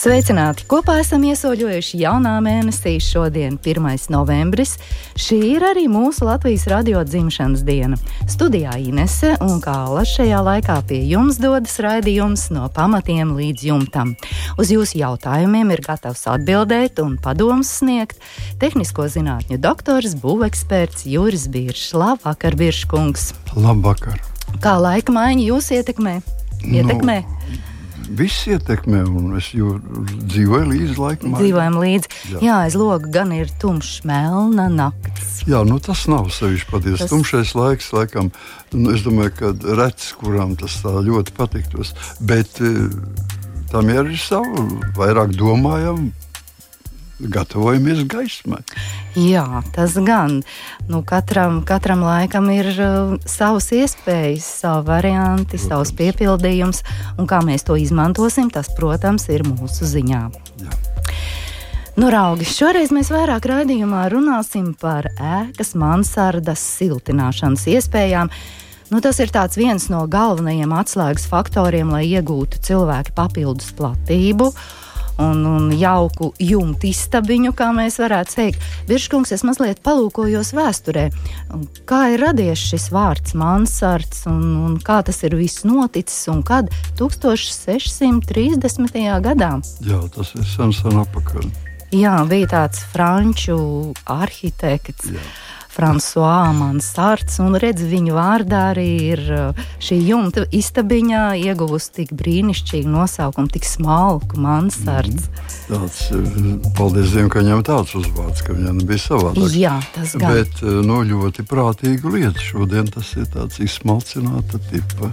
Sveicināti! Kopā esam iesoļojuši jaunā mēnesī, šodien, 1. novembris. Šī ir arī mūsu Latvijas radio dzimšanas diena. Studijā Inese un Kāla šajā laikā pie jums dodas raidījums no pamatiem līdz jumtam. Uz jūsu jautājumiem ir gatavs atbildēt un padomus sniegt tehnisko zinātņu doktors, būveksperts Juris Biršs. Labvakar, Birškungs! Labvakar! Kā laika maiņa jūs ietekmē? ietekmē? Nu, viss ietekmē, un es dzīvoju līdzi laikam. Dzīvojam līdzi. Jā. Jā, aiz loga gan ir tumšs, melna naktis. Jā, nu tas nav sevišķi patiesi. Tas... Tumšais laiks, laikam, nu, es domāju, ka rets, kuram tas tā ļoti patiktos. Bet eh, tam ir arī savu, vairāk domājam gatavojamies gaismai. Jā, tas gan. Nu, katram, katram laikam ir uh, savas iespējas, savi varianti, protams. savs piepildījums, un kā mēs to izmantosim, tas, protams, ir mūsu ziņā. Jā. Nu, raugi, šoreiz mēs vairāk raidījumā runāsim par ēkas mansardas siltināšanas iespējām. Nu, tas ir viens no galvenajiem atslēgas faktoriem, lai iegūtu cilvēku papildus platību. Uh, un, un jauku jumtu istabiņu, kā mēs varētu teikt. Virškungs, es mazliet palūkojos vēsturē, kā ir radies šis vārds mansards un, un kā tas ir viss noticis un kad 1630. gadā. Jā, tas ir sen, sen apakaļ. Jā, bija tāds franču arhitekts. Jā Frančiskā Mansards. Un redz, viņa vārdā arī ir uh, šī jumta istabiņā ieguvusi tik brīnišķīgu nosaukumu, tik smalku Mansards. Mm. Tāds, uh, paldies Dievam, ka viņam tāds uzvārds, ka viņam bija savādāk. Jā, tas gan. Bet uh, no ļoti prātīga lieta šodien tas ir tāds izsmalcināta tipa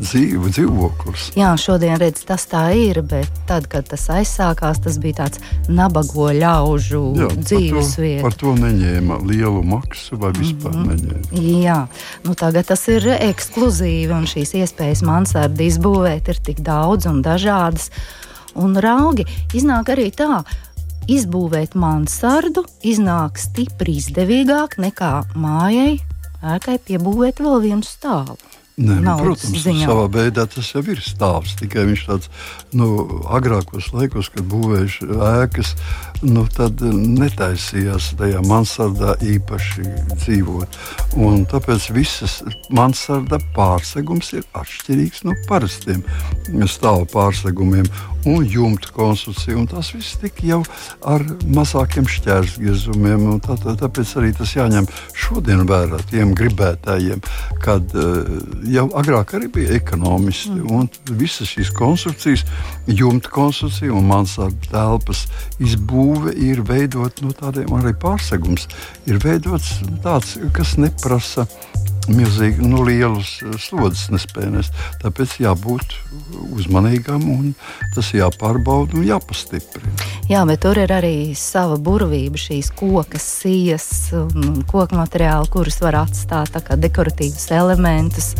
dzīvu dzīvoklis. Jā, šodien redz, tas tā ir, bet tad, kad tas aizsākās, tas bija tāds nabago ļaužu Jā, dzīvesvieta. Par, to, par to neņēma lielu maksu vai vispār mm -hmm. neņēma. Jā, nu tagad tas ir ekskluzīvi un šīs iespējas mansardi izbūvēt ir tik daudz un dažādas. Un raugi iznāk arī tā, izbūvēt mansardu iznāk stipri izdevīgāk nekā mājai ēkai piebūvēt vēl vienu stāvu. Nē, nu, protams, ziņā. savā veidā tas jau ir stāvs. Tikai viņš tāds nu, agrākos laikos, kad būvējuši ēkas, nu, tad netaisījās tajā mansardā īpaši dzīvot. Un tāpēc visas mansarda pārsegums ir atšķirīgs no parastiem stāvu pārsegumiem un jumta konstrukcija. Un tas viss tika jau ar mazākiem šķērsgriezumiem. Tā, tā, tāpēc arī tas jāņem šodien vērā tiem gribētājiem, kad uh, jau agrāk arī bija ekonomisti. Mm. Visas šīs konstrukcijas, jumta konstrukcija un mansardu telpas izbūve ir veidot no nu, tādiem arī pārsegums. Ir veidots tāds, kas neprasa milzīgi nu, lielus eh, slodzes nespējas. Tāpēc jābūt uzmanīgam un tas jāpārbauda un jāpastiprina. Jā, bet tur ir arī sava burvība, šīs kokas, sijas koku materiāli, kurus var atstāt kā dekoratīvus elementus.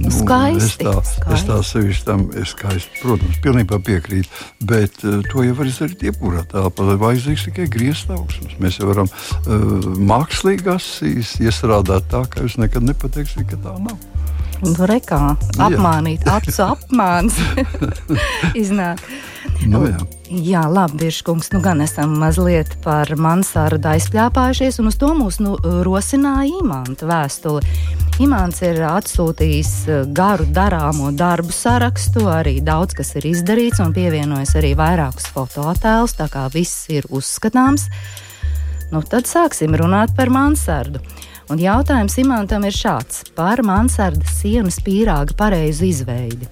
Nu, skaisti, es tā, skaisti. Es tā sevišķi tam ir skaisti. Protams, pilnībā piekrītu, bet uh, to jau var izdarīt jebkurā telpā. Vajadzīgs tikai griezt augsnes. Mēs jau varam uh, mākslīgās sijas iestrādāt tā, ka jūs nekad nepateiksiet pateiksi, ka tā nav. Nu, rekā, apmānīt, acu apmāns. Iznāk. Nu, jā. jā, labi, Biržkungs, nu gan esam mazliet par mansārdu aizpļāpājušies, un uz to mūs nu, rosināja Imants vēstuli. Imants ir atsūtījis eh, garu darāmo darbu sarakstu, arī daudz kas ir izdarīts, un pievienojis arī vairākus fototēlus, tā kā viss ir uzskatāms. Nu, tad sāksim runāt par mansārdu. Un jautājums Imantam ir šāds par mansardas sienas pīrāga pareizu izveidi.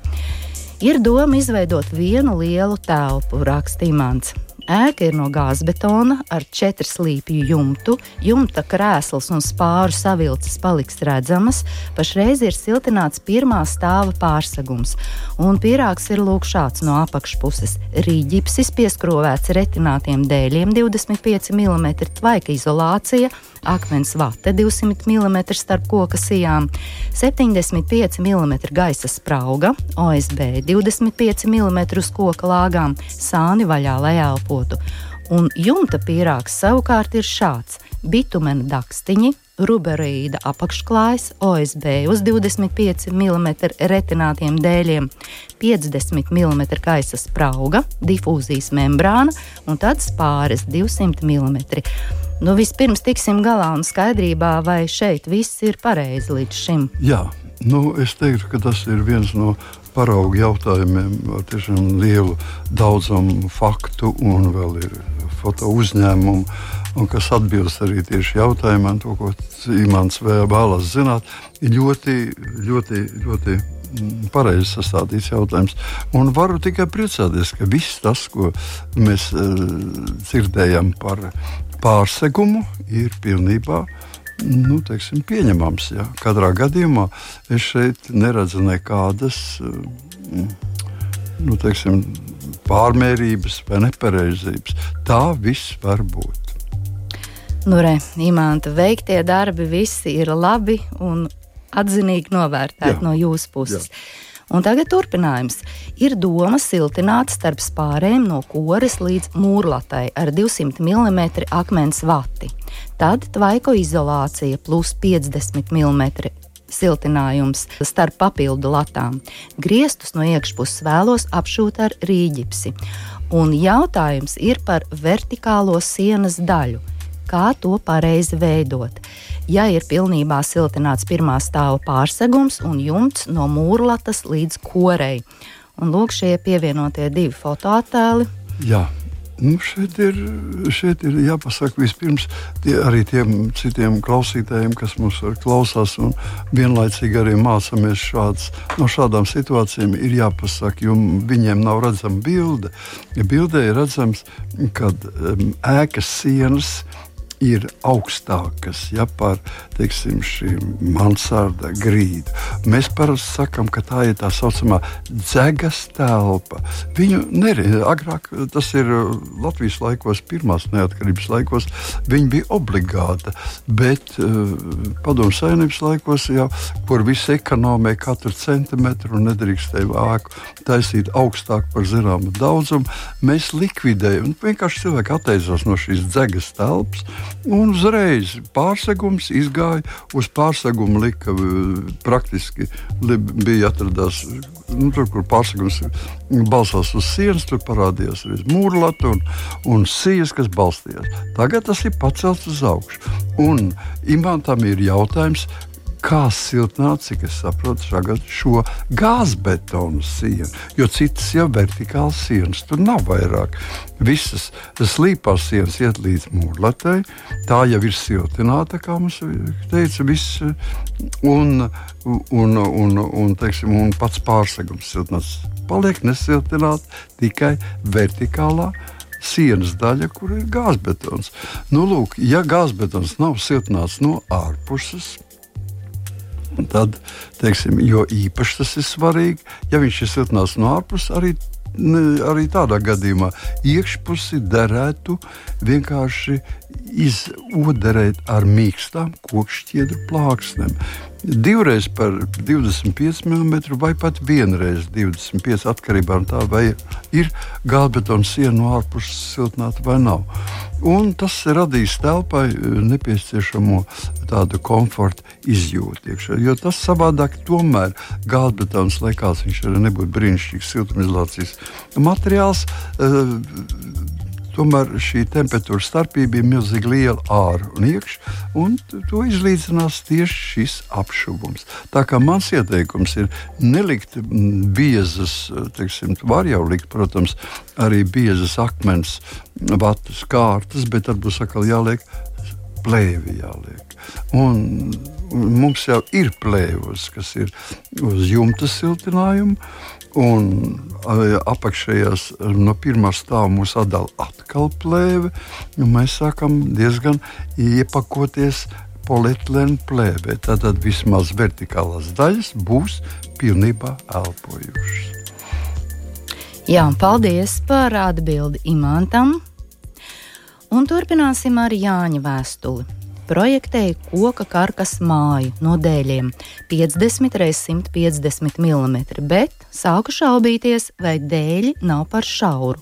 Ir doma izveidot vienu lielu telpu, raksta Imants. Ēka ir no gāzbetona ar četru slīpju jumtu, jumta krēsls un spāru savilces paliks redzamas. Pašreiz ir siltināts pirmā stāva pārsegums, un pīrāgs ir lūk šāds no apakšpuses. Rīģipsis pieskrovēts retinātiem dēļiem 25 mm tvaika izolācija akmens vate 200 mm starp koka sijām, 75 mm gaisa sprauga, OSB 25 mm uz koka lāgām, sāni vaļā, lai elpotu. Un jumta pīrāgs savukārt ir šāds - bitumena dakstiņi, ruberīda apakšklājs, OSB uz 25 mm retinātiem dēļiem, 50 mm gaisa sprauga, difūzijas membrāna un tad spāres 200 mm. Nu, vispirms tiksim galā un skaidrībā, vai šeit viss ir pareizi līdz šim. Jā, nu, es teiktu, ka tas ir viens no paraugu jautājumiem ar tiešām lielu daudzumu faktu un vēl ir foto uzņēmumu, un kas atbilst arī tieši jautājumam, to, ko Imants vēlas zināt, ir ļoti, ļoti, ļoti mm, pareizi sastādīts jautājums. Un varu tikai priecāties, ka viss tas, ko mēs uh, dzirdējam par pārsegumu ir pilnībā nu, teiksim, pieņemams. Ja. Katrā gadījumā es šeit neredzu nekādas mm, nu, teiksim, pārmērības vai nepareizības. Tā viss var būt. Nu, re, Imants, veiktie darbi visi ir labi un atzinīgi novērtēti Jā. no jūsu puses. Jā. Un tagad turpinājums. Ir doma siltināt starp spārēm no koras līdz mūrlatai ar 200 mm akmens vati. Tad tvaiko izolācija plus 50 mm siltinājums starp papildu latām. Griestus no iekšpuses vēlos apšūt ar rīģipsi. Un jautājums ir par vertikālo sienas daļu. Kā to pareizi veidot? ja ir pilnībā siltināts pirmā stāva pārsegums un jumts no mūrlatas līdz korei. Un lūk, šie pievienotie divi fotoattēli. Jā. Nu, šeit, ir, šeit ir jāpasaka vispirms tie, arī tiem citiem klausītājiem, kas mums klausās, un vienlaicīgi arī mācāmies šāds, no šādām situācijām. Ir jāpasaka, jo viņiem nav redzama bilde. Ja bildē ir redzams, ka um, ēkas sienas ir augstākas ja, par teiksim, mansarda grīdu. Mēs parasti sakām, ka tā ir tā saucamā dzegas telpa. Viņu neredzēja agrāk, tas ir Latvijas laikos, pirmās neatkarības laikos, viņa bija obligāta. Bet uh, padomu saimnības laikos, jau, kur visi ekonomēja katru centimetru nedrīkstēja ēku taisīt augstāk par zināmu daudzumu, mēs likvidējam. Vienkārši cilvēki atteicās no šīs dzegas telpas. Un uzreiz pārsegums izgāja uz pārsegumu, lika praktiski li, bija atradās. Nu, tur, kur pārsegums balstās uz sienas, tur parādījās arī mūrlata un, un sijas, kas balstījās. Tagad tas ir pacelts uz augšu. Un imantam ir jautājums, kā siltināt, cik es saprotu, tagad šo gāzbetonu sienu. Jo citas jau vertikālas sienas tur nav vairāk. Visas slīpās sienas iet līdz mūrlatai. Tā jau ir siltināta, kā mums teica, viss. Un, un, un, un, teiksim, un pats pārsegums siltināts paliek nesiltināts tikai vertikālā sienas daļa, kur ir gāzbetons. Nu, lūk, ja gāzbetons nav siltināts no ārpuses, Tad, teiksim, jo īpaši tas ir svarīgi, ja viņš ir siltnās no ārpuses, arī arī tādā gadījumā iekšpusi derētu vienkārši izoderēt ar mīkstām kokšķiedru plāksnēm divreiz par 25 mm vai pat vienreiz 25 atkarībā no tā, vai ir gāzbetona siena no ārpuses siltināta vai nav. Un tas radīs telpai eh, nepieciešamo tādu komforta izjūtu iekšā. Jo tas savādāk tomēr gāzbetons, lai kāds viņš arī nebūtu brīnišķīgs siltumizolācijas materiāls, uh, Tomēr šī temperatūra starpība ir milzīgi liela ārā un iekšā, un to izlīdzinās tieši šis apšuvums. Tā kā mans ieteikums ir nelikt biezas, teiksim, var jau likt, protams, arī biezas akmens vatas kārtas, bet tad būs atkal jāliek plēvi jāliek. Un, mums jau ir plēvos, kas ir uz jumta siltinājuma. Un apakšējās no pirmā stāva mūs atdala atkal plēve. Mēs sākam diezgan iepakoties polietilēna plēvē. Tātad vismaz vertikālās daļas būs pilnībā elpojušas. Jā, paldies par atbildi Imantam. Un turpināsim ar Jāņa vēstuli. Projektēju koka karkas māju no dēļiem 50 x 150 mm, bet sāku šaubīties, vai dēļi nav par šauru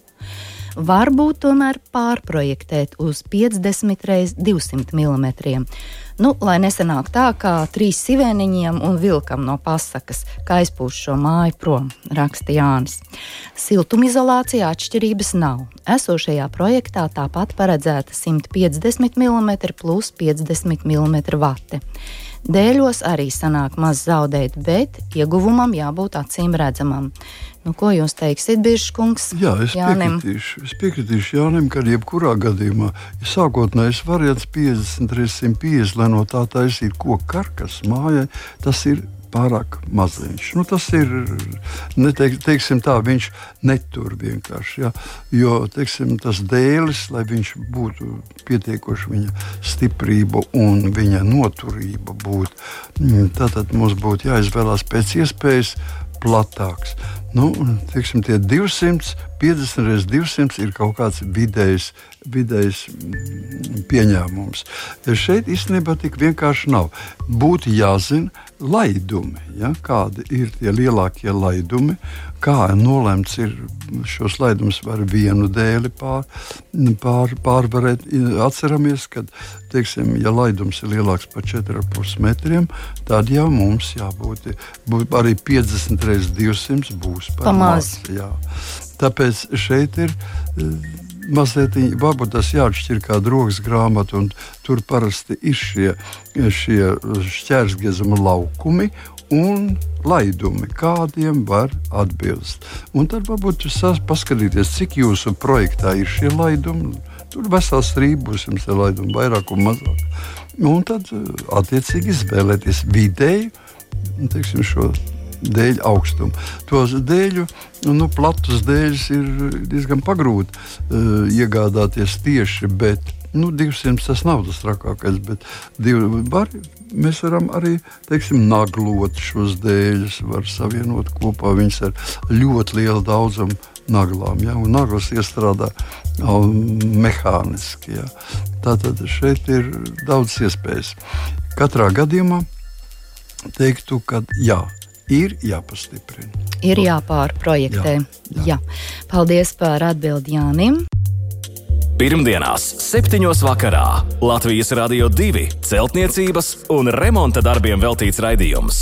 varbūt tomēr pārprojektēt uz 50 x 200 mm. Nu, lai nesanāk tā, kā trīs sivēniņiem un vilkam no pasakas, kā aizpūš šo māju prom, raksta Jānis. Siltumizolācijā atšķirības nav. Esošajā projektā tāpat paredzēta 150 mm plus 50 mm vati. Dēļos arī sanāk maz zaudēt, bet ieguvumam jābūt acīm redzamam. Nu, ko jūs teiksiet, Biržkungs? Jā, es Jānim? piekritīšu, es piekritīšu Jānim, ka jebkurā gadījumā ja sākotnējais variants 50 reizes 150, lai no tā taisītu koku karkas mājai, tas ir pārāk maziņš. Nu, tas ir, neteik, teiksim tā, viņš netur vienkārši. Ja? Jo, teiksim, tas dēlis, lai viņš būtu pietiekoši viņa stiprība un viņa noturība būtu, mm, tad mums būtu jāizvēlās pēc iespējas platāks. Nu, teiksim, tie 200, 50 reizes 200 ir kaut kāds vidējs, vidējs mm, pieņēmums. Šeit īstenībā tik vienkārši nav. Būtu jāzina laidumi, ja? kādi ir tie lielākie laidumi, kā nolemts ir šos laidumus var vienu dēli pār, pār, pārvarēt. Atceramies, ka, teiksim, ja laidums ir lielāks par 4,5 metriem, tad jau mums jābūt arī 50 reizes 200 būs būs par maz. Tāpēc šeit ir eh, mazliet, varbūt tas jāatšķir kā drogas grāmata, un tur parasti ir šie, šie šķērsgriezuma laukumi. Un laidumi, kādiem var atbilst. Un tad varbūt jūs paskatīties, cik jūsu projektā ir šie laidumi. Tur vesels strīds būs jums ar laidumu, vairāk un mazāk. Un tad eh, attiecīgi izvēlēties vidēju teiksim, šo dēļ augstumu. Tos dēļu, nu, platus dēļus ir diezgan pagrūti uh, iegādāties tieši, bet nu, 200 tas nav tas trakākais, bet divi, var, mēs varam arī teiksim, naglot šos dēļus, var savienot kopā viņus ar ļoti lielu daudzumu naglām. Ja? Naglas iestrādā mehāniski. Ja? Tātad šeit ir daudz iespējas. Katrā gadījumā teiktu, ka jā, ir jāpastiprina. Ir jāpārprojektē. Jā, jā. Jā. Paldies par atbildi Jānim. Pirmdienās, 7. vakarā Latvijas Rādio 2 celtniecības un remonta darbiem veltīts raidījums.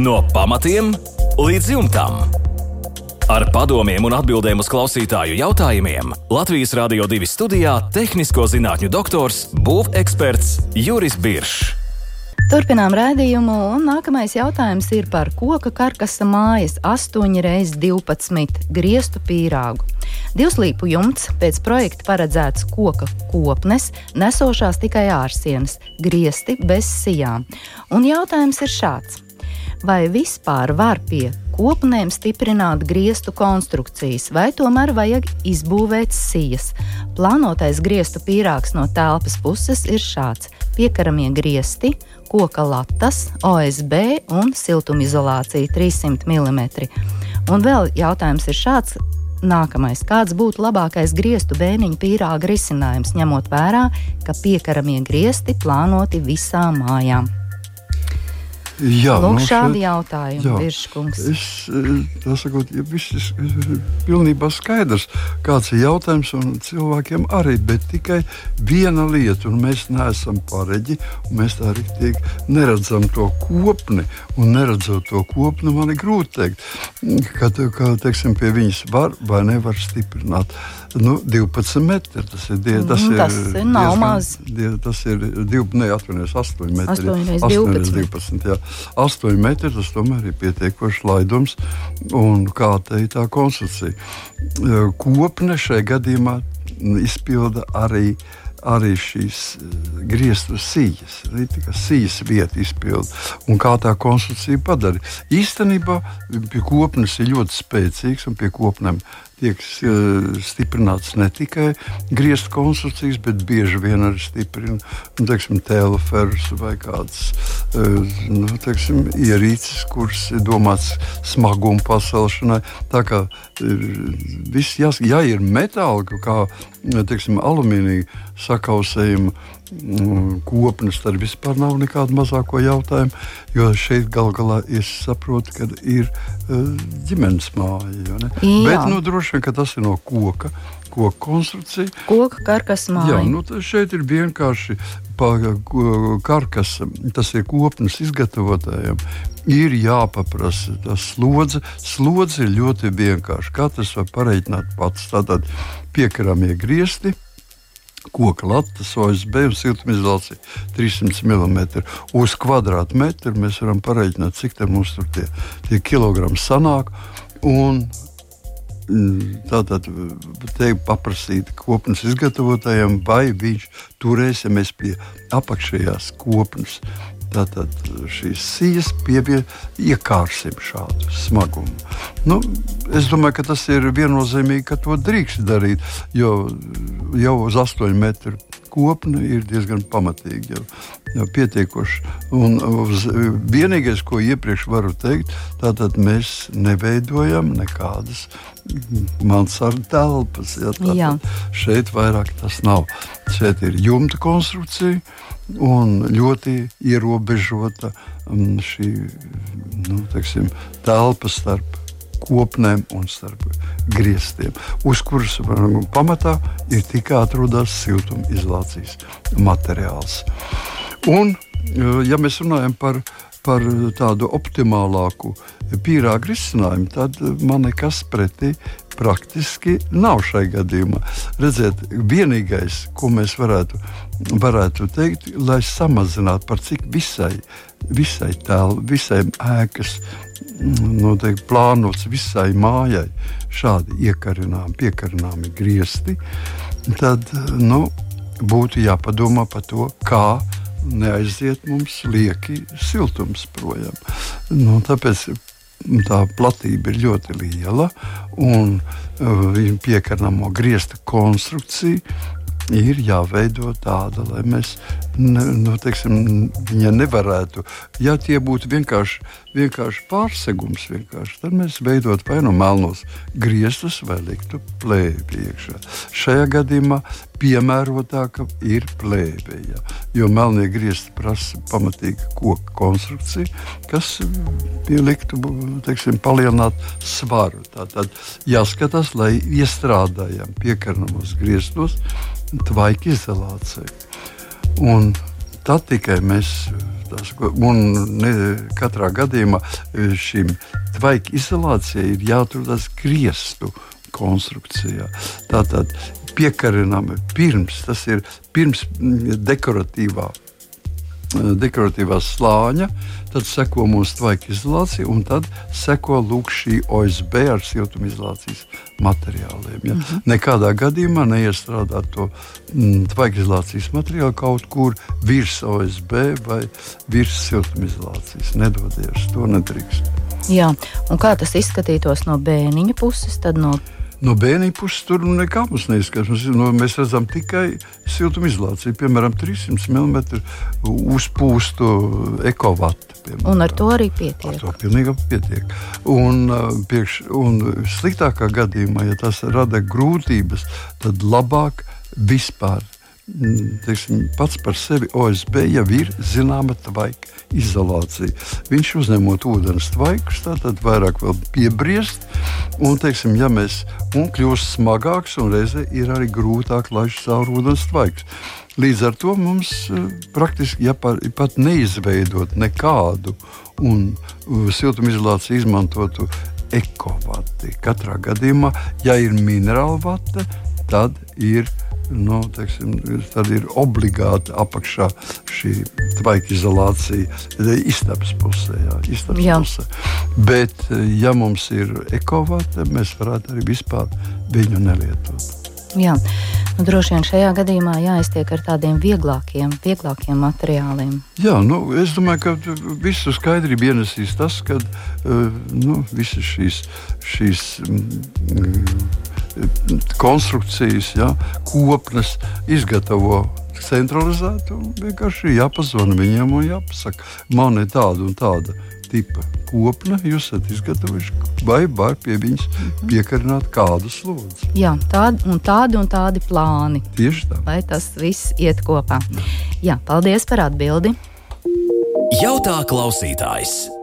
No pamatiem līdz jumtam. Ar padomiem un atbildēm uz klausītāju jautājumiem Latvijas Rādio 2 studijā - tehnisko zinātņu doktors, būveksperts Juris Biršs. Turpinām rādījumu, un nākamais jautājums ir par koka karkasa mājas 8x12 griestu pīrāgu. Divslīpu jumts pēc projekta paredzēts koka kopnes, nesošās tikai ārsienas, griesti bez sijām. Un jautājums ir šāds. Vai vispār var pie kopnēm stiprināt griestu konstrukcijas, vai tomēr vajag izbūvēt sijas? Plānotais griestu pīrāgs no telpas puses ir šāds: piekaramie griesti, koka latas, OSB un siltumizolācija 300 mm. Un vēl jautājums ir šāds. Nākamais, kāds būtu labākais griestu bēniņu pīrāga risinājums, ņemot vērā, ka piekaramie griesti plānoti visām mājām? Jā, Lūk, nu, šādi šeit, jautājumi, Virskungs. Es, tā sakot, ja viss ir pilnībā skaidrs, kāds ir jautājums, un cilvēkiem arī, bet tikai viena lieta, un mēs neesam pareģi, un mēs tā rīktīgi neredzam to kopni, un neredzot to kopni, man ir grūti teikt, ka, ka teiksim, pie viņas var vai nevar stiprināt. Nu, 12 metri. Tas ir, die, tas mm, tas ir, nav diezgan, maz. Die, tas ir div, ne, 8, 8 metri. 8, 12. 12 jā. 8 metri tas tomēr ir pietiekošs laidums un kā teikt tā konstrukcija. Kopne šajā gadījumā izpilda arī arī šīs eh, griestu sijas, sijas vieta izpildu un kā tā konstrukcija padara. Īstenībā pie kopnes ir ļoti spēcīgs un pie kopnēm tiek eh, stiprināts ne tikai griestu konstrukcijas, bet bieži vien arī stiprina nu, teleferus vai kādas eh, nu, teiksim, ierīces, kuras ir domāts smaguma pacelšanai. Tā kā viss jās, ja ir metāli, kā teiksim, alumīnija sakausējuma mm, kopnes, tad vispār nav nekāda mazāko jautājumu. Jo šeit gal galā es saprotu, ka ir uh, ģimenes māja. Bet nu, droši vien tas ir no koka. Koka konstrukcija. Koka karkas māja. Jā, nu, šeit ir vienkārši karkas, tas ir kopnes izgatavotājiem. Ir jāpaprasa tas slodze. Slodze ir ļoti vienkārša. Katrs var pareiķināt pats. Tātad piekaramie griezti, koka latas, OSB un siltumizolācija 300 mm. Uz kvadrātmetru mēs varam pareiķināt, cik mums tur tie, tie kilogrami sanāk. Un, Tātad te paprasīt kopnes izgatavotājiem, vai viņš turēs, ja mēs pie apakšējās kopnes Tātad šīs sijas iekārsim šādu smagumu. Nu, es domāju, ka tas ir viennozīmīgi, ka to drīkst darīt, jo jau uz 8 metru kopna ir diezgan pamatīgi. Jau, jau pietiekoši. Un uz, vienīgais, ko iepriekš varu teikt, tātad mēs neveidojam nekādas mansardu telpas. Ja, šeit vairāk tas nav. Šeit ir jumta konstrukcija un ļoti ierobežota um, šī nu, teiksim, telpa starp kopnēm un starp griestiem, uz kuras pamatā ir tikai atrodas siltumizolācijas materiāls. Un, uh, ja mēs runājam par, par tādu optimālāku pīrāgu risinājumu, tad man nekas pretī praktiski nav šai gadījumā. Redziet, vienīgais, ko mēs varētu, varētu teikt, lai samazinātu par cik visai, visai tēlu, visai ēkas noteikti plānots visai mājai šādi iekarināmi, piekarināmi griesti, tad nu, būtu jāpadomā par to, kā neaiziet mums lieki siltums projām. Nu, tāpēc tā platība ir ļoti liela un uh, piekarnamo griezta konstrukcija ir jāveido tāda, lai mēs ne, nu, teiksim, viņa nevarētu. Ja tie būtu vienkārši, vienkārši pārsegums, vienkārši, tad mēs veidotu vai nu melnos griestus, vai liktu plēvi iekšā. Šajā gadījumā piemērotāka ir plēve. Jo melnie griezti prasa pamatīgu koku konstrukciju, kas liktu teiksim, palielināt svaru. Tātad jāskatās, lai iestrādājam piekarnamos griestos tvaika izolācija. Un tad tikai mēs. Tas, un ne, katrā gadījumā e, šim tvaika izolācijai ir jāatrodas griestu konstrukcijā. Tātad piekarinām pirms, tas ir pirms dekoratīvā dekoratīvā slāņa, tad seko mūsu tvaika izolācija, un tad seko šī OSB ar siltumizolācijas materiāliem. Ja? Mm -hmm. Nekādā gadījumā neiestrādāt to mm, tvaika izolācijas materiālu kaut kur virs OSB vai virs siltumizolācijas. Nedodies, to nedrīkst. Jā, un kā tas izskatītos no bērniņa puses, tad no No bērniem puses tur nekā mums neizskatās. No, mēs redzam tikai siltumizolāciju, piemēram, 300 mm uzpūstu. Piemēram. Un ar to arī pietiek. Ar to pilnīgi pietiek. Un, piekš, un sliktākā gadījumā, ja tas rada grūtības, tad labāk vispār teiksim, pats par sevi OSB jau ir zināma tvaika izolācija. Viņš uzņemot ūdens tvaikus, tad vairāk piebriest, un, teiksim, ja mēs un kļūst smagāks, un reizē ir arī grūtāk laist cauri ūdens tvaikus. Līdz ar to mums eh, praktiski ja par, pat neizveidot nekādu un uh, siltumizolāciju izmantotu ekovati. Katrā gadījumā, ja ir minerāla vata, tad ir nu, teiksim, tad ir obligāti apakšā šī tvaika izolācija istabas pusē. Jā, istabas jā. pusē. Bet, ja mums ir ekovāte, mēs varētu arī vispār viņu nelietot. Jā. Nu, droši vien šajā gadījumā jāiztiek ar tādiem vieglākiem, vieglākiem materiāliem. Jā, nu, es domāju, ka visu skaidrību ienesīs tas, ka uh, nu, visas šīs, šīs mm, konstrukcijas, ja, kopnes izgatavo centralizēti. Vienkārši jāpazvan viņiem un jāpasaka, man ir tāda un tāda tipa kopna jūs esat izgatavojuši, vai var pie viņas piekarināt kādu slodzi. Jā, tādi un tādi un tādi plāni. Tieši tā. Lai tas viss iet kopā. Jā, paldies par atbildi. Jautā klausītājs.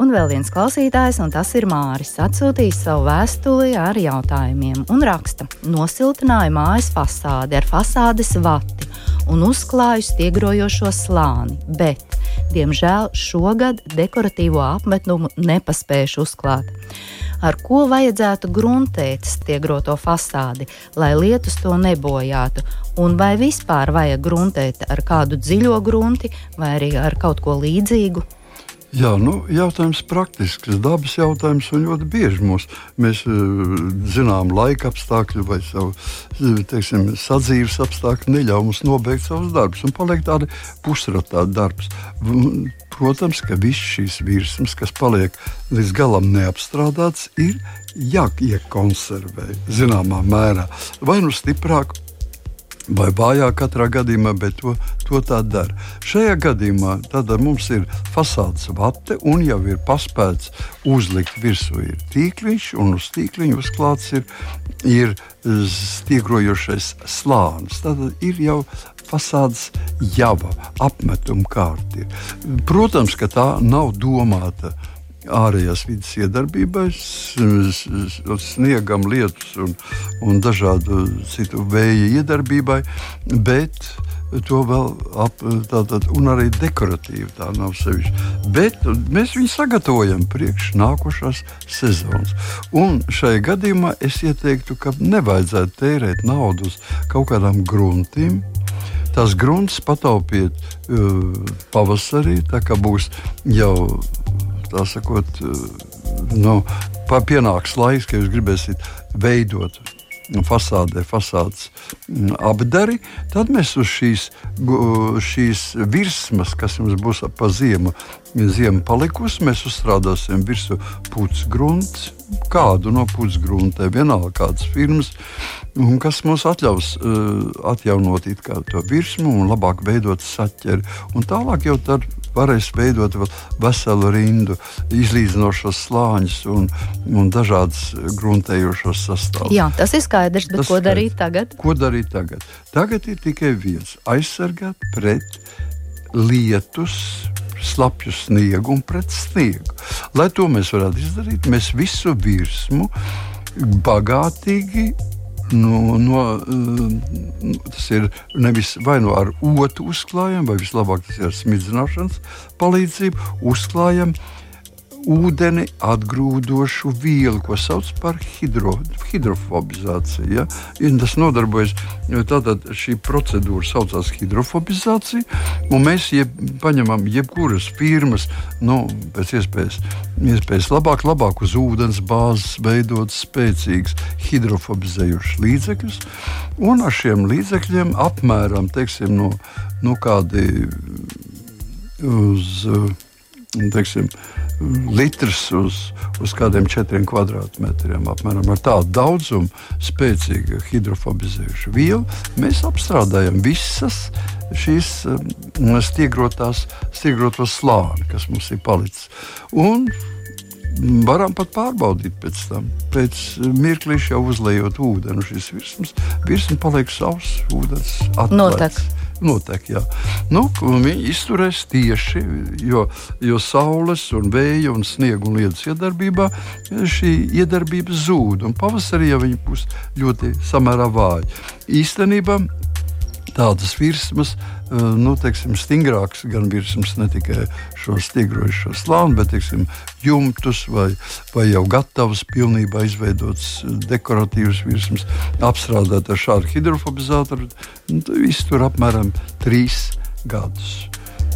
Un vēl viens klausītājs, un tas ir Māris, atsūtījis savu vēstuli ar jautājumiem un raksta: Nosiltināja mājas fasādi ar fasādes vati un uzklāju stiegrojošo slāni, bet, diemžēl, šogad dekoratīvo apmetnumu nepaspējuši uzklāt. Ar ko vajadzētu gruntēt stiegroto fasādi, lai lietus to nebojātu, un vai vispār vajag gruntēt ar kādu dziļo grunti vai arī ar kaut ko līdzīgu? Jā, nu, jautājums praktisks, dabas jautājums, un ļoti bieži mums, mēs uh, zinām, laika apstākļi vai savu, teiksim, sadzīves apstākļi neļauj mums nobeigt savus darbus, un paliek tādi pusratā darbs. Protams, ka viss šīs virsmas, kas paliek līdz galam neapstrādāts, ir jāiekonservē zināmā mērā, vai nu stiprāk, vai vājāk katrā gadījumā, bet to, to tā dara. Šajā gadījumā mums ir fasādes vate un jau ir paspēts uzlikt virsū ir tīkliņš, un uz tīkliņa uzklāts ir, ir stiegrojošais slānis. Tad ir jau fasādes java, apmetuma kārta. Protams, ka tā nav domāta ārējās vidas iedarbībai, sniegam, lietus un, un dažādu citu vēja iedarbībai, bet to vēl ap, tātad, un arī dekoratīvi tā nav sevišķi. Bet mēs viņu sagatavojam priekš nākošās sezonas. Un šajā gadījumā es ieteiktu, ka nevajadzētu tērēt naudu uz kaut kādām gruntiem. Tas grunts pataupiet uh, pavasarī, tā kā būs jau tā sakot, eh, nu, pienāks laiks, ka jūs gribēsiet veidot fasādē, fasādes mm, apdari, tad mēs uz šīs, šīs virsmas, kas mums būs pa ziemu, ziemu palikusi, mēs uzstrādāsim virsmu puķu grunts, kādu no puķu gruntē, vienalga kādas firmas, kas mums atļaus uh, atjaunot to virsmu un labāk veidot saķeri. Un tālāk jau tad varēs veidot veselu rindu izlīdzinošos slāņus un, un dažādas gruntējošos sastāvus. Jā, tas ir skaidrs, bet tas ko skaidrs. darīt tagad? Ko darīt tagad? Tagad ir tikai viens - aizsargāt pret lietus, slapju sniegu un pret sniegu. Lai to mēs varētu izdarīt, mēs visu virsmu bagātīgi no, no, eh, tas ir nevis vai nu ar otru uzklājam, vai vislabāk tas ir ar smidzināšanas palīdzību, uzklājam ūdeni atgrūdošu vielu, ko sauc par hidro, hidrofobizāciju. Ja? Ja tas nodarbojas, tātad šī procedūra saucās hidrofobizācija, un mēs jeb, paņemam jebkuras firmas, nu, pēc iespējas, iespējas labāk, labāk uz ūdens bāzes veidot spēcīgus hidrofobizējušus līdzekļus, un ar šiem līdzekļiem apmēram, teiksim, no, no kādi uz, teiksim, litrs uz, uz kādiem četriem kvadrātmetriem. Apmēram ar tādu daudzumu spēcīgu hidrofobizējušu vielu mēs apstrādājam visas šīs um, stiegrotās, stiegrotos slāni, kas mums ir palicis. Un varam pat pārbaudīt pēc tam. Pēc mirklīša jau uzlējot ūdeni, šis virsmas, virsmas paliek savs ūdens atklāts. Notek notiek. Jā. Nu, viņi izturēs tieši, jo, jo saules, un vēja un sniega un lietus iedarbībā šī iedarbība zūd. Pavasarī jau viņi būs ļoti samērā vāji. Īstenībā tādas virsmas, eh, nu, teiksim, stingrākas gan virsmas, ne tikai šo stigrojušo slāni, bet teiksim, jumtus vai, vai jau gatavas, pilnībā izveidotas dekoratīvas virsmas, apstrādāt ar šādu hidrofobizātoru. Nu, iztur apmēram trīs gadus.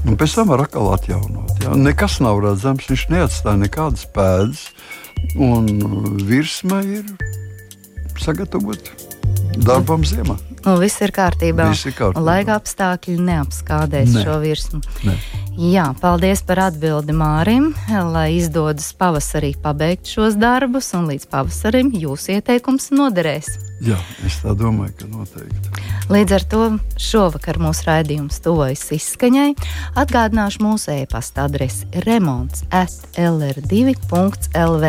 Un pēc tam var atkal atjaunot. Ja? Nekas nav redzams, viņš neatstāja nekādas pēdas, un virsma ir sagatavota darbam ziemā. Nu, viss ir kārtībā. Viss ir kārtībā. Un laika apstākļi neapskādēs Ne. šo virsmu. Ne. Jā, paldies par atbildi Mārim, lai izdodas pavasarī pabeigt šos darbus, un līdz pavasarim jūsu ieteikums noderēs. Jā, es tā domāju, ka noteikti. Līdz ar to šovakar mūsu raidījums tuvojas izskaņai. Atgādināšu mūsu e-pasta adresi remonds atlr2.lv.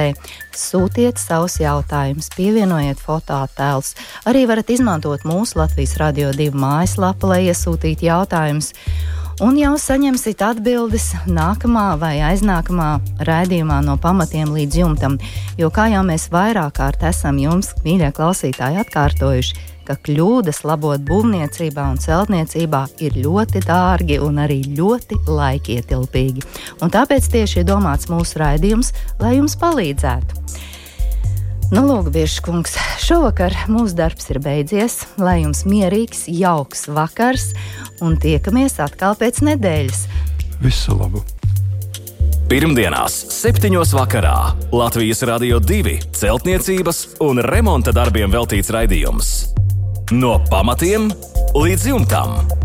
Sūtiet savus jautājumus, pievienojiet fotoattēlus. Arī varat izmantot mūsu Latvijas Radio 2 mājaslapu, lai iesūtītu jautājumus. Un jau saņemsiet atbildes nākamā vai aiznākamā raidījumā no pamatiem līdz jumtam. Jo kā jau mēs vairāk kārt esam jums, mīļie klausītāji, atkārtojuši, ka kļūdas labot būvniecībā un celtniecībā ir ļoti dārgi un arī ļoti laikietilpīgi. Un tāpēc tieši ir domāts mūsu raidījums, lai jums palīdzētu. Nu, lūk, Biržs kungs, šovakar mūsu darbs ir beidzies. Lai jums mierīgs, jauks vakars, un tiekamies atkal pēc nedēļas. Visu labu! Pirmdienās, 7. vakarā Latvijas Rādio 2 celtniecības un remonta darbiem veltīts raidījums. No pamatiem līdz jumtam.